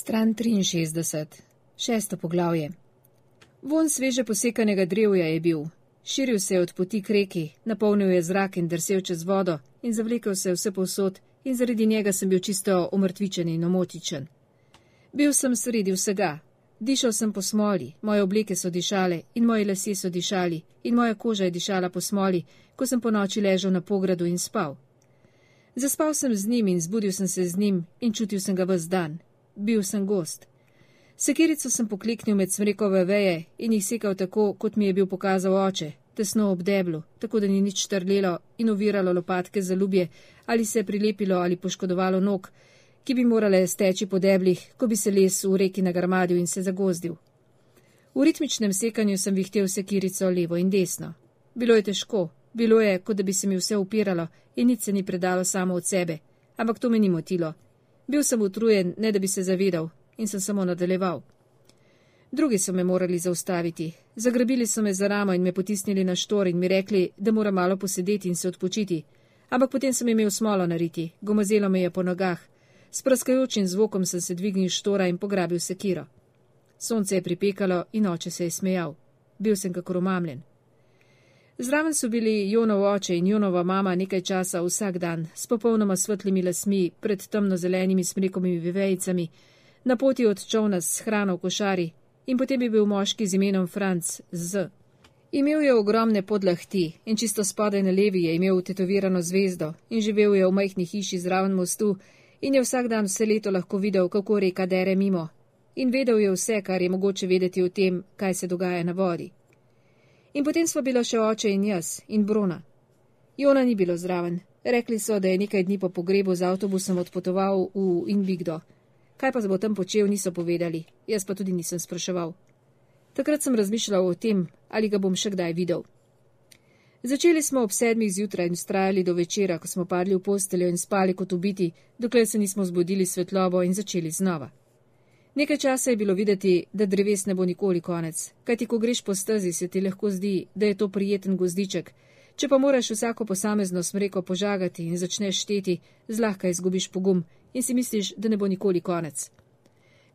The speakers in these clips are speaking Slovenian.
Stran 63, šesto poglavje. Von sveže posekanega drevja je bil, širil se je od poti k reki, napolnil je zrak in drsel čez vodo in zavlekel se vse povsod in zaradi njega sem bil čisto omrtvičen in omotičen. Bil sem sredi vsega, dišal sem po smoli, moje obleke so dišale in moji lasje so dišali in moja koža je dišala po smoli, ko sem po noči ležal na pogradu in spal. Zaspal sem z njim in zbudil sem se z njim in čutil sem ga vse dan. Bil sem gost. Sekirico sem pokliknil med smrekove veje in jih sekal tako, kot mi je bil pokazal oče, tesno ob deblu, tako da ni nič trlelo in oviralo lopatke za ljubje ali se prilepilo ali poškodovalo nog, ki bi morale steči po deblih, ko bi se les v reki nagrmadil in se zagozdil. V ritmičnem sekanju sem vihtel sekirico levo in desno. Bilo je težko, bilo je, kot da bi se mi vse upiralo in nič se ni predalo samo od sebe, ampak to me ni motilo. Bil sem utrujen, ne da bi se zavedal, in sem samo nadaljeval. Drugi so me morali zaustaviti. Zagrabili so me za ramo in me potisnili na štor in mi rekli, da moram malo posedeti in se odpočiti. Ampak potem sem imel smolo nariti, gomazelo me je po nogah. S praskajočim zvokom sem se dvignil štora in pograbil sekiro. Sonce je pripekalo in oče se je smejal. Bil sem kako romamljen. Zraven so bili Jonov oče in Jonova mama nekaj časa vsak dan, s popolnoma svetlimi lasmi, pred temno-zelenimi smrekovimi vivejicami, na poti od čovna s hrano v košari, in potem je bil moški z imenom Franc Z. Imel je ogromne podlahti in čisto spodaj na levi je imel tetovirano zvezdo in živel je v majhni hiši zraven mostu in je vsak dan vse leto lahko videl, kako reka dere mimo. In vedel je vse, kar je mogoče vedeti o tem, kaj se dogaja na vodi. In potem smo bila še oče in jaz in Bruna. Jona ni bilo zraven. Rekli so, da je nekaj dni po pogrebu z avtobusom odpotoval v Inbigdo. Kaj pa se bo tam počel, niso povedali, jaz pa tudi nisem spraševal. Takrat sem razmišljal o tem, ali ga bom še kdaj videl. Začeli smo ob sedmih zjutraj in strajali do večera, ko smo padli v posteljo in spali kot ubiti, dokler se nismo zbudili svetlobo in začeli znova. Nekaj časa je bilo videti, da dreves ne bo nikoli konec, kajti ko greš po stezi, se ti lahko zdi, da je to prijeten gozdiček, če pa moraš vsako posamezno smreko požagati in začneš šteti, zlahka izgubiš pogum in si misliš, da ne bo nikoli konec.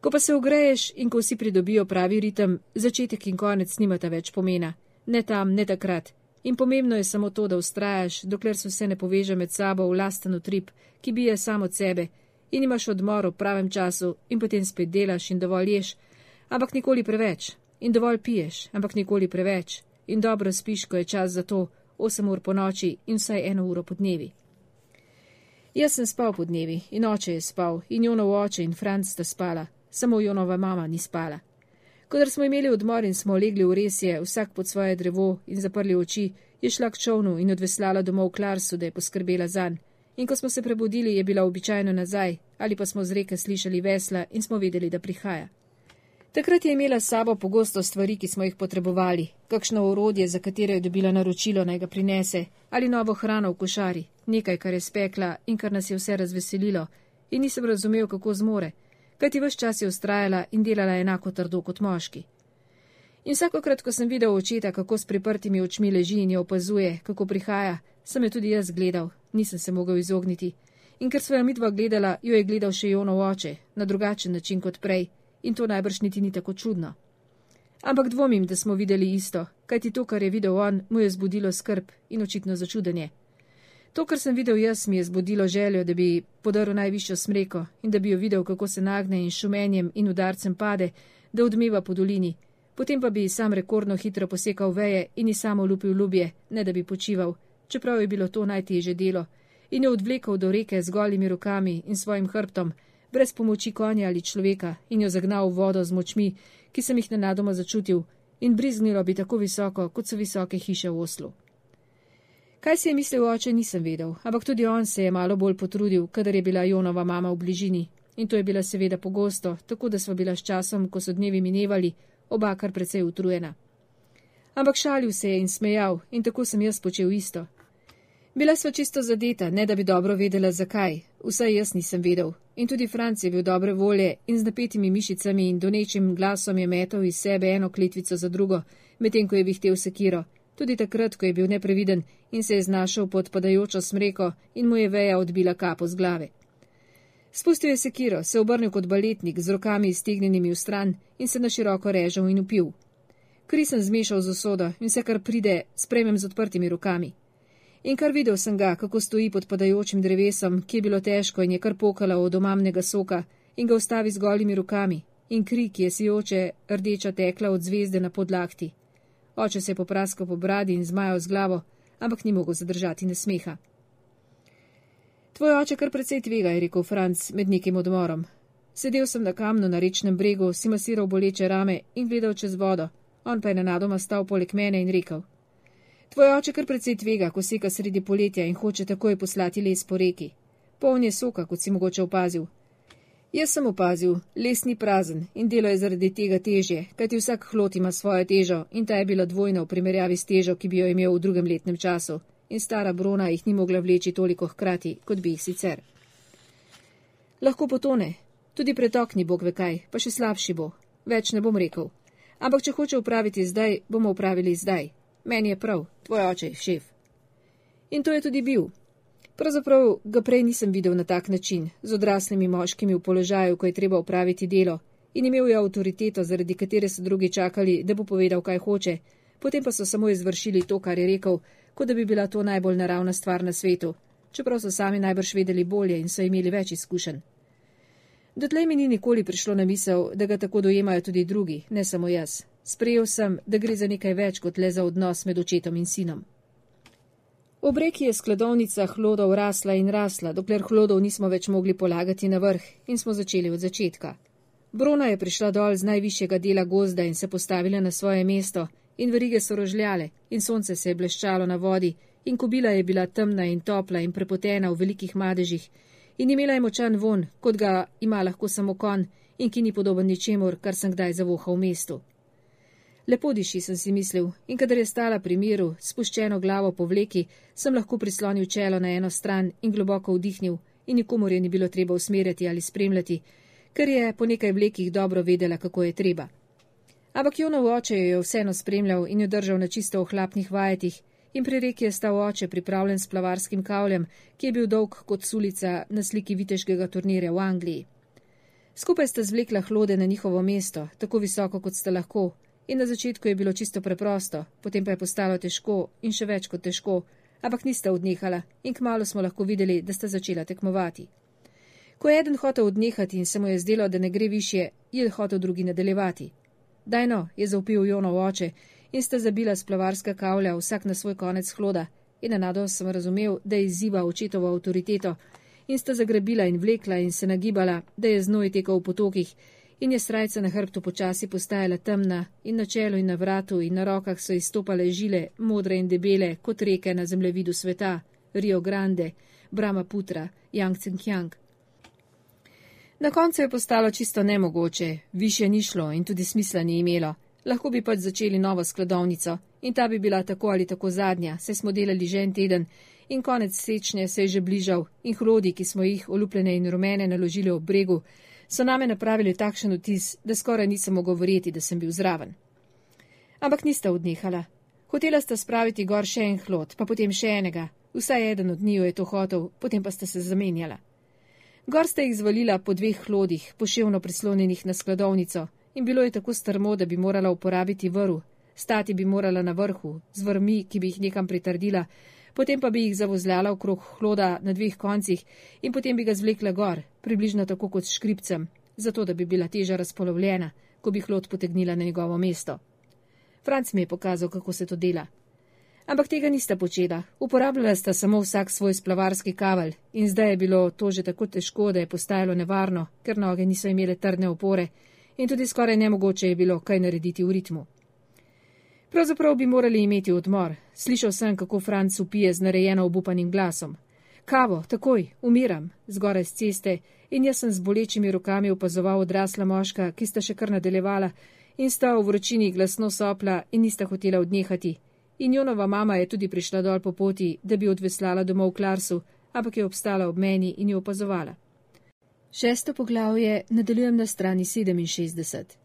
Ko pa se ogreješ in ko vsi pridobijo pravi ritem, začetek in konec nimata več pomena, ne tam, ne takrat. In pomembno je samo to, da ustrajaš, dokler se vse ne poveže med sabo v lasten utrip, ki bije samo od sebe in imaš odmor v pravem času in potem spet delaš in dovolj ješ, ampak nikoli preveč, in dovolj piješ, ampak nikoli preveč, in dobro spiš, ko je čas za to, 8 ur po noči in vsaj eno uro po dnevi. Jaz sem spal po dnevi in oče je spal in Jonov oče in Franc sta spala, samo Jonova mama ni spala. Kodar smo imeli odmor in smo legli v resje, vsak pod svoje drevo in zaprli oči, je šla k čovnu in odveslala domov Klarsu, da je poskrbela zanj in ko smo se prebudili, je bila običajno nazaj, ali pa smo z reke slišali vesla in smo vedeli, da prihaja. Takrat je imela s sabo pogosto stvari, ki smo jih potrebovali, kakšno orodje, za katero je dobila naročilo naj ga prinese, ali novo hrano v košari, nekaj, kar je spekla in kar nas je vse razveselilo, in nisem razumel, kako zmore, kajti vse čas je ustrajala in delala enako trdo kot moški. In vsakokrat, ko sem videl očeta, kako s priprtimi očmi leži in jo opazuje, kako prihaja, sem jo tudi jaz gledal, nisem se mogel izogniti. In ker sva jo midva gledala, jo je gledal še Jonov oče, na drugačen način kot prej, in to najbrž niti ni tako čudno. Ampak dvomim, da smo videli isto, kajti to, kar je videl on, mu je zbudilo skrb in očitno začudenje. To, kar sem videl jaz, mi je zbudilo željo, da bi podaril najvišjo smreko in da bi jo videl, kako se nagne in šumenjem in udarcem pade, da odmeva po dolini, potem pa bi sam rekordno hitro posekal veje in ji samo lupil ljubje, ne da bi počival, čeprav je bilo to najteže delo, in jo odvlekel do reke z golimi rokami in svojim hrbtom, brez pomoči konja ali človeka, in jo zagnal v vodo z močmi, ki sem jih nenadoma začutil, in briznilo bi tako visoko, kot so visoke hiše v Oslu. Kaj si je mislil oče, nisem vedel, ampak tudi on se je malo bolj potrudil, kadar je bila Jonova mama v bližini, in to je bila seveda pogosto, tako da sva bila s časom, ko so dnevi minevali, oba kar precej utrujena. Ampak šalil se je in smejal, in tako sem jaz počel isto. Bila sva čisto zadeta, ne da bi dobro vedela, zakaj, vsaj jaz nisem vedel. In tudi Franc je bil dobre volje in z napetimi mišicami in donečim glasom je metal iz sebe eno kletvico za drugo, medtem ko je vihtel sekiro, tudi takrat, ko je bil nepreviden in se je znašel pod padajočo smreko in mu je veja odbila kapo z glave. Spustil je sekiro, se obrnil kot baletnik z rokami iztegnjenimi v stran in se na široko režal in upil. Kri sem zmešal z usodo in vse, kar pride, spremem z odprtimi rokami. In kar videl sem ga, kako stoji pod padajočim drevesom, ki je bilo težko in je kar pokala od omamnega soka in ga ustavi z golimi rokami in kri, ki je sijoče rdeča tekla od zvezde na podlakti. Oče se je popraskal po bradi in zmajal z glavo, ampak ni mogel zadržati nasmeha. Tvoj oče kar precej tvega, je rekel Franc med nekim odmorom. Sedel sem na kamnu na rečnem bregu, si masiral boleče rame in gledal čez vodo, on pa je nenadoma stal poleg mene in rekel: Tvoj oče kar precej tvega, ko seka sredi poletja in hoče takoj poslati les po reki. Poln je soka, kot si mogoče opazil. Jaz sem opazil, les ni prazen in delo je zaradi tega težje, kajti vsak hlot ima svojo težo in ta je bila dvojna v primerjavi s težo, ki bi jo imel v drugem letnem času in stara brona jih ni mogla vleči toliko hkrati, kot bi jih sicer. Lahko potone, tudi pretok ni bog ve kaj, pa še slabši bo, več ne bom rekel. Ampak če hoče upraviti zdaj, bomo upravili zdaj. Meni je prav, tvoj oče je šef. In to je tudi bil. Pravzaprav ga prej nisem videl na tak način, z odraslimi moškimi v položaju, ko je treba upraviti delo, in imel je avtoriteto, zaradi katere so drugi čakali, da bo povedal, kaj hoče, potem pa so samo izvršili to, kar je rekel, kot da bi bila to najbolj naravna stvar na svetu, čeprav so sami najbrž vedeli bolje in so imeli več izkušenj. Dotlej mi ni nikoli prišlo na misel, da ga tako dojemajo tudi drugi, ne samo jaz. Sprejel sem, da gre za nekaj več kot le za odnos med očetom in sinom. Ob reki je skladovnica hlodov rasla in rasla, dokler hlodov nismo več mogli polagati na vrh in smo začeli od začetka. Brona je prišla dol z najvišjega dela gozda in se postavila na svoje mesto, in verige so rožljale, in sonce se je bleščalo na vodi, in kobila je bila temna in topla in prepotena v velikih madežih, in imela je močan von, kot ga ima lahko samo kon, in ki ni podoben ničemur, kar sem kdaj zavohal v mestu. Lepo diši, sem si mislil, in kadar je stala pri miru, spuščeno glavo po vleki, sem lahko prislonil čelo na eno stran in globoko vdihnil, in nikomor je ni bilo treba usmerjati ali spremljati, ker je po nekaj vlekih dobro vedela, kako je treba. Ampak Jonov oče jo je vseeno spremljal in jo držal na čisto ohlapnih vajetih, in pri reki je stal oče pripravljen s plavarskim kavljem, ki je bil dolg kot sulica na sliki viteškega turnirja v Angliji. Skupaj sta zvlekla hlode na njihovo mesto, tako visoko, kot sta lahko, In na začetku je bilo čisto preprosto, potem pa je postalo težko in še več kot težko, ampak nista odnehala in kmalo smo lahko videli, da sta začela tekmovati. Ko je eden hotel odnehati in se mu je zdelo, da ne gre više, je hotel drugi nadaljevati. Daj no, je zaupil Jonov oče in sta zabila splavarska kavlja vsak na svoj konec hloda in enado sem razumel, da je izziva očetovo avtoriteto in sta zagrabila in vlekla in se nagibala, da je znoj tekal v potokih in je srajca na hrbtu počasi postajala temna in na čelu in na vratu in na rokah so izstopale žile, modre in debele, kot reke na zemljevidu sveta, Rio Grande, Brahma Putra, Yang Cenkiang. Na koncu je postalo čisto nemogoče, više ni šlo in tudi smisla ni imelo. Lahko bi pač začeli novo skladovnico in ta bi bila tako ali tako zadnja, saj smo delali že en teden in konec sečnja se je že bližal in hlodi, ki smo jih olupljene in rumene naložili ob bregu, so name napravili takšen vtis, da skoraj nisem mogel verjeti, da sem bil zraven. Ampak nista odnehala. Hotela sta spraviti gor še en hlod, pa potem še enega, vsaj eden od njiju je to hotel, potem pa sta se zamenjala. Gor sta jih zvalila po dveh hlodih, poševno prislonjenih na skladovnico, in bilo je tako strmo, da bi morala uporabiti vrv, stati bi morala na vrhu, z vrmi, ki bi jih nekam pritrdila, potem pa bi jih zavozljala okrog hloda na dveh koncih in potem bi ga zvlekla gor, približno tako kot s škripcem, zato da bi bila teža razpolovljena, ko bi hlod potegnila na njegovo mesto. Franc mi je pokazal, kako se to dela. Ampak tega nista počela, uporabljala sta samo vsak svoj splavarski kavelj in zdaj je bilo to že tako težko, da je postajalo nevarno, ker noge niso imele trdne opore in tudi skoraj nemogoče je bilo kaj narediti v ritmu. Pravzaprav bi morali imeti odmor. Slišal sem, kako Franc upije z narejeno obupanim glasom. Kavo, takoj, umiram, zgoraj z ceste, in jaz sem z bolečimi rokami opazoval odrasla moška, ki sta še kar nadaljevala in sta v vročini glasno sopla in nista hotela odnehati. In Jonova mama je tudi prišla dol po poti, da bi odveslala domov v Klarsu, ampak je obstala ob meni in jo opazovala. Šesto poglavje nadaljujem na strani 67.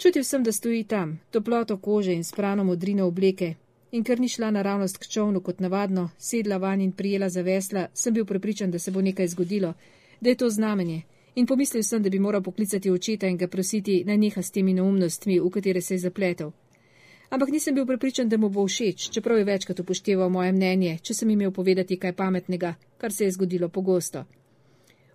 Čutil sem, da stoji tam, toploto kože in sprano modrino obleke, in ker ni šla naravnost k čovnu kot navadno, sedla van in prijela za vesla, sem bil prepričan, da se bo nekaj zgodilo, da je to znamenje, in pomislil sem, da bi moral poklicati očeta in ga prositi, naj neha s temi neumnostmi, v katere se je zapletel. Ampak nisem bil prepričan, da mu bo všeč, čeprav je večkrat upošteval moje mnenje, če sem imel povedati kaj pametnega, kar se je zgodilo pogosto.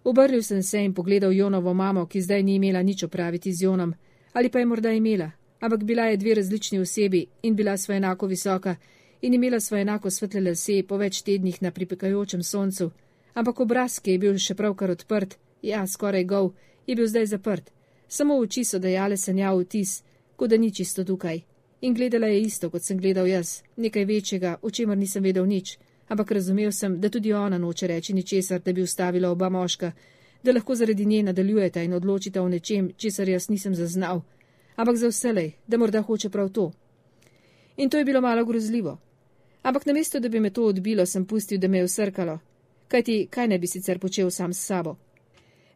Obrnil sem se in pogledal Jonovo mamo, ki zdaj ni imela nič opraviti z Jonom, ali pa je morda imela, ampak bila je dve različni osebi in bila sva enako visoka in imela sva enako svetle lase po več tednih na pripekajočem soncu, ampak obraz, ki je bil še pravkar odprt, ja, skoraj gov, je bil zdaj zaprt. Samo oči so dajale sanjav vtis, kot da ni čisto tukaj. In gledala je isto, kot sem gledal jaz, nekaj večjega, o čemer nisem vedel nič, ampak razumel sem, da tudi ona noče reči ničesar, da bi ustavila oba moška, da lahko zaradi nje nadaljujeta in odločita o nečem, česar jaz nisem zaznal, ampak za vselej, da morda hoče prav to. In to je bilo malo grozljivo. Ampak namesto, da bi me to odbilo, sem pustil, da me je usrkalo. Kaj ti, kaj ne bi sicer počel sam s sabo?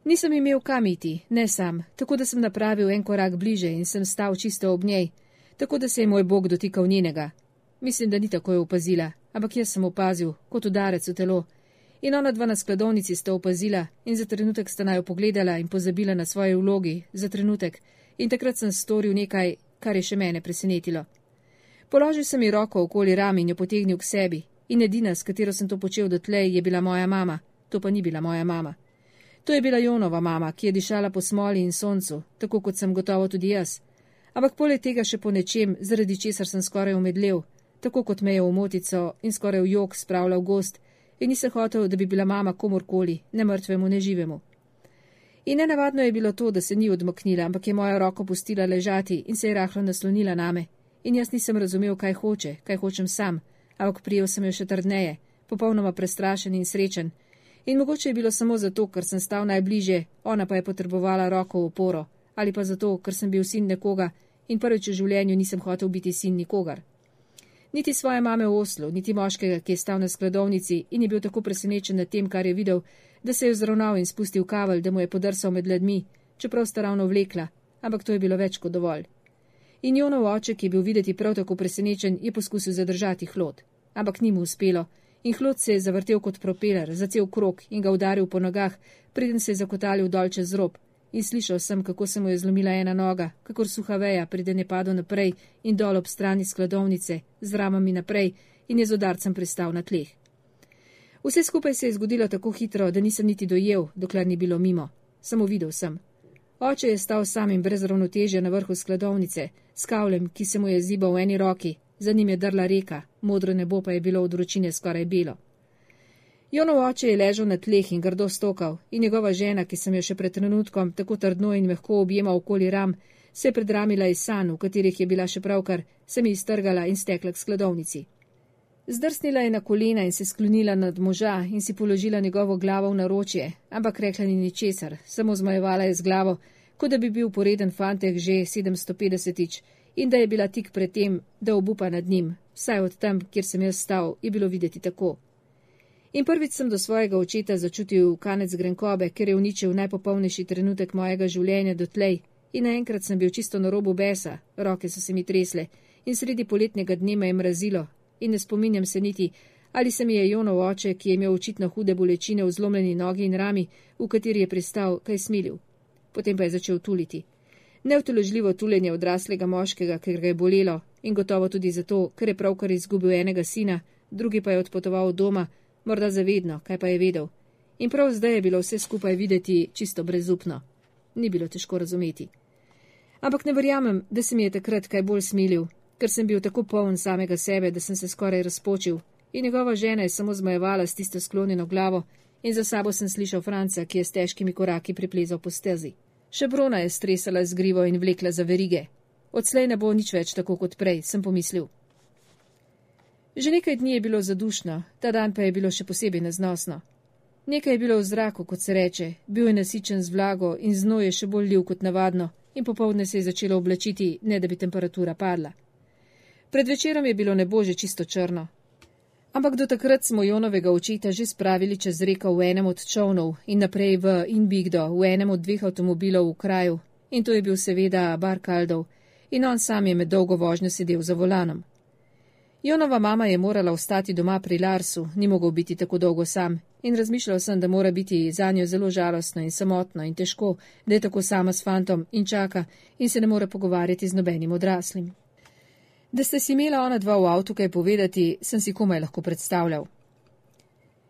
Nisem imel kam iti, ne sam, tako da sem napravil en korak bliže in sem stal čisto ob njej, tako da se je moj bog dotikal njenega. Mislim, da ni tako jo opazila, ampak jaz sem opazil, kot udarec v telo. In ona dva na skladovnici sta opazila in za trenutek sta najo pogledala in pozabila na svoje vlogi, za trenutek, in takrat sem storil nekaj, kar je še mene presenetilo. Položil sem ji roko okoli rami in jo potegnil k sebi, in edina, s katero sem to počel dotlej, je bila moja mama, to pa ni bila moja mama. To je bila Jonova mama, ki je dišala po smoli in soncu, tako kot sem gotovo tudi jaz. Ampak poleg tega še po nečem, zaradi česar sem skoraj umedlel, tako kot me je v motico in skoraj v jog spravljal gost, in nisem hotel, da bi bila mama komorkoli, ne mrtvemu, ne živemu. In nenavadno je bilo to, da se ni odmaknila, ampak je moja roko pustila ležati in se je rahlo naslonila name. In jaz nisem razumel, kaj hoče, kaj hočem sam, ampak prijel sem jo še trdneje, popolnoma prestrašen in srečen. In mogoče je bilo samo zato, ker sem stal najbliže, ona pa je potrebovala roko v oporo, ali pa zato, ker sem bil sin nekoga in prvič v življenju nisem hotel biti sin nikogar. Niti svoje mame v Oslu, niti moškega, ki je stal na skladovnici in je bil tako presenečen nad tem, kar je videl, da se je vzravnal in spustil kavelj, da mu je podrsal med ledmi, čeprav sta ravno vlekla, ampak to je bilo več kot dovolj. In Jonov oče, ki je bil videti prav tako presenečen, je poskusil zadržati hlod, ampak ni mu uspelo in hlod se je zavrtel kot propeler, za cel krok in ga udaril po nogah, preden se je zakotalil dol čez rob. In slišal sem, kako se mu je zlomila ena noga, kakor suha veja, preden je padel naprej in dol ob strani skladovnice, z ramami naprej in je z udarcem pristal na tleh. Vse skupaj se je zgodilo tako hitro, da nisem niti dojel, dokler ni bilo mimo. Samo videl sem. Oče je stal sam in brez ravnotežja na vrhu skladovnice, s kavlem, ki se mu je zibal v eni roki, za njim je drla reka, modro nebo pa je bilo od vročine skoraj belo. Jonov oče je ležal na tleh in grdo stokal, in njegova žena, ki sem jo še pred trenutkom tako trdno in mehko objemal okoli ram, se je predramila iz san, v katerih je bila še pravkar, se mi iztrgala in stekla k skladovnici. Zdrsnila je na kolena in se sklonila nad moža in si položila njegovo glavo v naročje, ampak rekla ni ničesar, samo zmajevala je z glavo, kot da bi bil poreden fantek že 750-tič in da je bila tik pred tem, da obupa nad njim, vsaj od tam, kjer sem jaz stal, je bilo videti tako. In prvič sem do svojega očeta začutil kanec grenkobe, ker je uničil najpopolnejši trenutek mojega življenja dotlej, in naenkrat sem bil čisto na robu besa, roke so se mi tresle in sredi poletnega dne me je mrazilo in ne spominjam se niti, ali se mi je Jonov oče, ki je imel očitno hude bolečine v zlomljeni nogi in rami, v kateri je pristal, kaj smilil. Potem pa je začel tuliti. Neutoložljivo tuljenje odraslega moškega, ker ga je bolelo in gotovo tudi zato, ker je pravkar izgubil enega sina, drugi pa je odpotoval od doma, morda zavedno, kaj pa je vedel. In prav zdaj je bilo vse skupaj videti čisto brezupno. Ni bilo težko razumeti. Ampak ne verjamem, da se mi je takrat kaj bolj smilil, ker sem bil tako poln samega sebe, da sem se skoraj razpočil in njegova žena je samo zmajevala s tisto sklonjeno glavo in za sabo sem slišal Franca, ki je s težkimi koraki priplezal po stezi. Še brona je stresala z grivo in vlekla za verige. Odslej ne bo nič več tako kot prej, sem pomislil. Že nekaj dni je bilo zadušno, ta dan pa je bilo še posebej neznosno. Nekaj je bilo v zraku, kot se reče, bil je nasičen z vlago in znoj je še bolj ljiv kot navadno in popovdne se je začelo oblačiti, ne da bi temperatura padla. Pred večerom je bilo nebo že čisto črno, Ampak do takrat smo Jonovega očeta že spravili čez reko v enem od čovnov in naprej v Inbigdo, v enem od dveh avtomobilov v kraju. In to je bil seveda Bar Kaldov in on sam je med dolgo vožnjo sedel za volanom. Jonova mama je morala ostati doma pri Larsu, ni mogel biti tako dolgo sam in razmišljal sem, da mora biti za njo zelo žalostno in samotno in težko, da je tako sama s fantom in čaka in se ne more pogovarjati z nobenim odraslim. Da ste si imela ona dva v avtu kaj povedati, sem si komaj lahko predstavljal.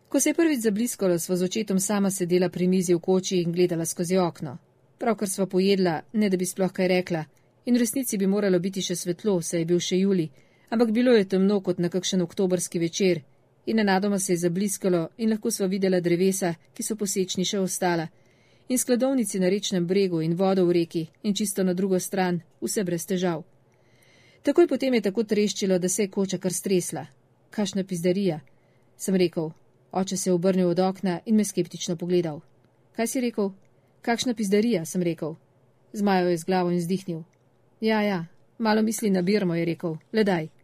Ko se je prvič zabliskalo, sva z očetom sama sedela pri mizi v koči in gledala skozi okno. Pravkar sva pojedla, ne da bi sploh kaj rekla, in v resnici bi moralo biti še svetlo, saj je bil še juli, ampak bilo je temno kot na kakšen oktobrski večer, in nenadoma se je zabliskalo in lahko sva videla drevesa, ki so posečni še ostala, in skladovnici na rečnem bregu in vodo v reki in čisto na drugo stran, vse brez težav. Takoj potem je tako treščilo, da se je koča kar stresla. Kašna pizdarija, sem rekel. Oče se je obrnil od okna in me skeptično pogledal. Kaj si rekel? Kakšna pizdarija, sem rekel. Zmajal je z glavo in zdihnil. Ja, ja, malo misli na birmo, je rekel. Ledaj.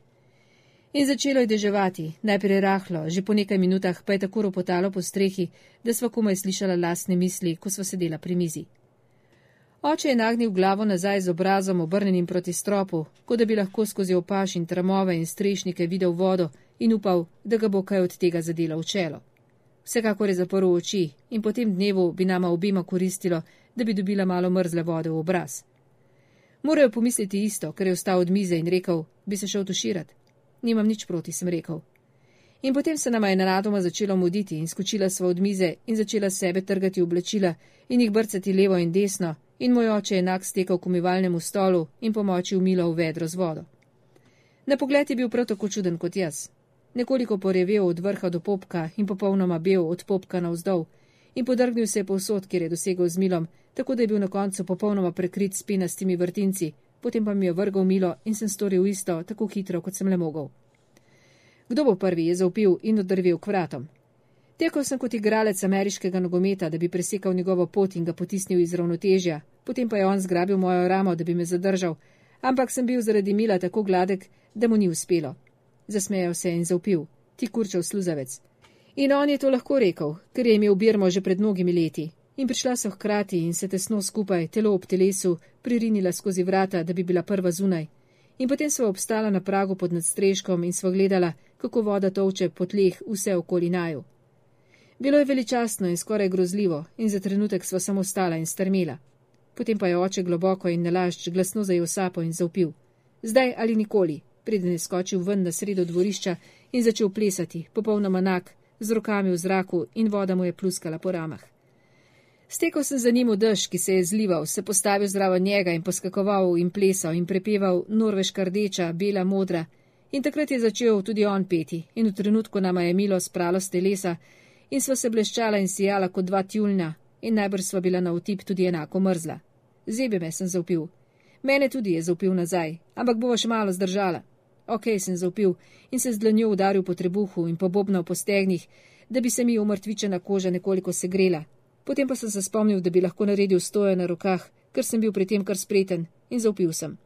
In začelo je deževati, najprej rahlo, že po nekaj minutah pa je tako ropotalo po strehi, da sva komaj slišala lastne misli, ko sva sedela pri mizi. Oče je nagnil glavo nazaj z obrazom obrnenim proti stropu, kot da bi lahko skozi opaš in tramove in strešnike videl vodo in upal, da ga bo kaj od tega zadela v čelo. Vsekakor je zaprl oči in po tem dnevu bi nama obima koristilo, da bi dobila malo mrzle vode v obraz. Morajo pomisliti isto, ker je vstal od mize in rekel, bi se šel tuširati. Nimam nič proti, sem rekel. In potem se nama je nenadoma začelo muditi in skočila sva od mize in začela sebe trgati oblačila in jih brcati levo in desno, in moj oče je enak stekal k umivalnemu stolu in pomoči umilo v vedro z vodo. Na pogled je bil prav tako čuden kot jaz. Nekoliko porevel od vrha do popka in popolnoma bel od popka na vzdolj in podrgnil se je povsod, kjer je dosegel z milom, tako da je bil na koncu popolnoma prekrit s pinastimi vrtinci, potem pa mi je vrgal milo in sem storil isto, tako hitro, kot sem le mogel. Kdo bo prvi, je zaupil in odrvel k vratom. Tekel sem kot igralec ameriškega nogometa, da bi presekal njegovo pot in ga potisnil iz ravnotežja, potem pa je on zgrabil mojo ramo, da bi me zadržal, ampak sem bil zaradi mila tako gladek, da mu ni uspelo. Zasmejal se je in zaupil, ti kurčev sluzavec. In on je to lahko rekel, ker je imel Birmo že pred mnogimi leti, in prišla so hkrati in se tesno skupaj, telo ob telesu, pririnila skozi vrata, da bi bila prva zunaj. In potem so obstala na pragu pod nadstrežkom in so gledala, kako voda toče po tleh vse okoli naju. Bilo je veličastno in skoraj grozljivo, in za trenutek sva samo stala in strmela. Potem pa je oče globoko in nalašč glasno zajel sapo in zaupil. Zdaj ali nikoli, preden je skočil ven na sredo dvorišča in začel plesati, popolnoma nak, z rokami v zraku in voda mu je pluskala po ramah. Stekel sem za njim v dež, ki se je zlival, se postavil zraven njega in poskakoval in plesal in prepeval norveška rdeča, bela, modra. In takrat je začel tudi on peti in v trenutku nama je milo spralo z telesa in sva se bleščala in sijala kot dva tjulna in najbrž sva bila na utip tudi enako mrzla. Zebe me sem zaupil. Mene tudi je zaupil nazaj, ampak bova še malo zdržala. Ok, sem zaupil in se z dlanjo udaril po trebuhu in po stegnih, da bi se mi umrtvičena koža nekoliko segrela, Potem pa sem se spomnil, da bi lahko naredil stoje na rokah, ker sem bil pri tem kar spreten in zaupil sem.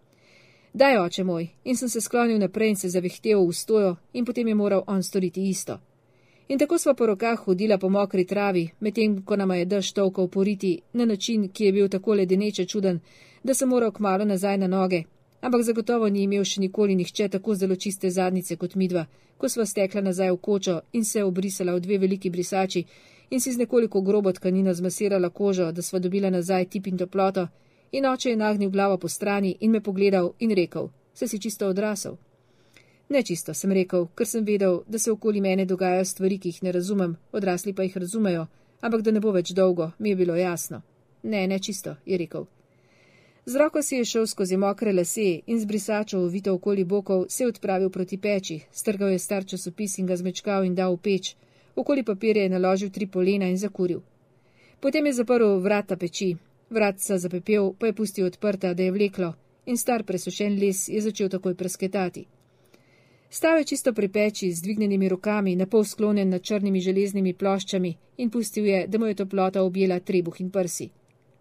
Daj, oče moj, in sem se sklonil naprej in se zavihtel v stojo, in potem je moral on storiti isto. In tako sva po rokah hodila po mokri travi, medtem ko nama je dež tolkal poriti na način, ki je bil tako ledeneče čuden, da sem moral kmalo nazaj na noge, ampak zagotovo ni imel še nikoli nihče tako zelo čiste zadnice kot midva, ko sva stekla nazaj v kočo in se obrisala v dve veliki brisači, in si z nekoliko grobo tkanino zmasirala kožo, da sva dobila nazaj tip in toploto, in oče je nagnil glavo po strani in me pogledal in rekel: Se si čisto odrasel? Ne čisto, sem rekel, ker sem vedel, da se okoli mene dogajajo stvari, ki jih ne razumem, odrasli pa jih razumejo, ampak da ne bo več dolgo, mi je bilo jasno. Ne, ne čisto, je rekel. Z roko si je šel skozi mokre lase in z brisačo uvito okoli bokov se je odpravil proti peči, strgal je star časopis in ga zmečkal in dal v peč, okoli papirja je naložil tri polena in zakuril. Potem je zaprl vrata peči, vratca zapepel, pa je pustil odprta, da je vleklo, in star presušen les je začel takoj presketati. Stav je čisto pri peči z dvignjenimi rokami, napol sklonjen nad črnimi železnimi ploščami in pustil je, da mu je toplota objela trebuh in prsi.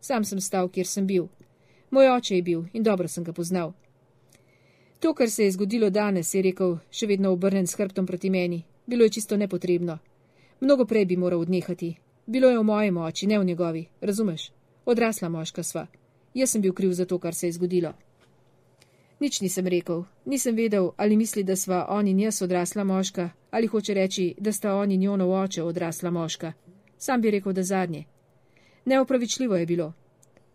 Sam sem stal, kjer sem bil. Moj oče je bil in dobro sem ga poznal. To, kar se je zgodilo danes, je rekel, še vedno obrnen s hrbtom proti meni, bilo je čisto nepotrebno. Mnogo prej bi moral odnehati. Bilo je v moji moči, ne v njegovi, razumeš? Odrasla moška sva. Jaz sem bil kriv za to, kar se je zgodilo. Nič nisem rekel, nisem vedel, ali misli, da sva on in jaz odrasla moška, ali hoče reči, da sta on in njonov oče odrasla moška. Sam bi rekel, da zadnje. Neopravičljivo je bilo.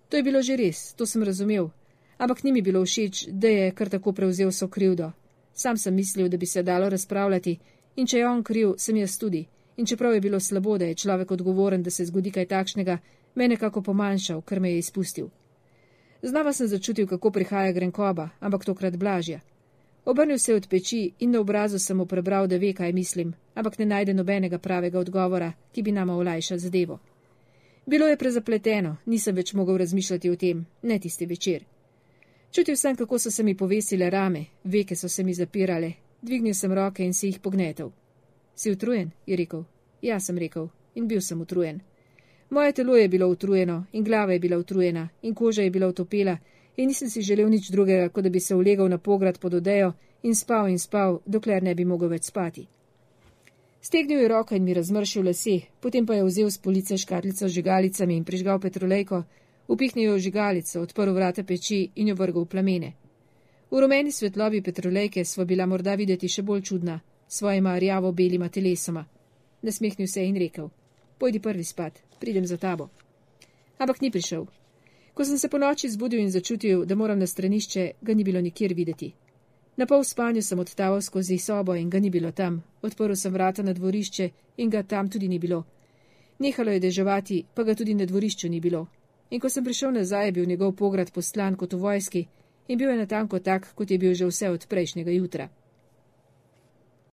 To je bilo že res, to sem razumel, ampak ni mi bilo všeč, da je kar tako prevzel so krivdo. Sam sem mislil, da bi se dalo razpravljati, in če je on kriv, sem jaz tudi. In čeprav je bilo slabo, da je človek odgovoren, da se zgodi kaj takšnega, me je nekako pomanjšal, ker me je izpustil. Znava sem začutil, kako prihaja grenkoba, ampak tokrat blažja. Obrnil se je od peči in na obrazu sem mu prebral, da ve, kaj mislim, ampak ne najde nobenega pravega odgovora, ki bi nama olajšal zadevo. Bilo je prezapleteno, nisem več mogel razmišljati o tem, ne tisti večer. Čutil sem, kako so se mi povesile rame, veke so se mi zapirale, dvignil sem roke in si jih pognetel. Si utrujen? je rekel. Ja, sem rekel, in bil sem utrujen. Moje telo je bilo utrujeno, in glava je bila utrujena, in koža je bila utopela, in nisem si želel nič drugega, kot da bi se ulegal na pograd pod odejo in spal in spal, dokler ne bi mogel več spati. Stegnil je roko in mi razmršil lase, potem pa je vzel z police škatlico z žigalicami in prižgal petrolejko, upihnil jo v žigalico, odprl vrata peči in jo vrgal v plamene. V rumeni svetlobi petrolejke sva bila morda videti še bolj čudna, svojima rjavo belima telesoma. Nasmehnil se je in rekel: Pojdi prvi spat, pridem za tabo. Ampak ni prišel. Ko sem se po noči zbudil in začutil, da moram na stranišče, ga ni bilo nikjer videti. Na pol spanju sem odtaval skozi sobo in ga ni bilo tam. Odprl sem vrata na dvorišče in ga tam tudi ni bilo. Nehalo je deževati, pa ga tudi na dvorišču ni bilo. In ko sem prišel nazaj, je bil njegov pograd poslan kot v vojski in bil je natanko tak, kot je bil že vse od prejšnjega jutra.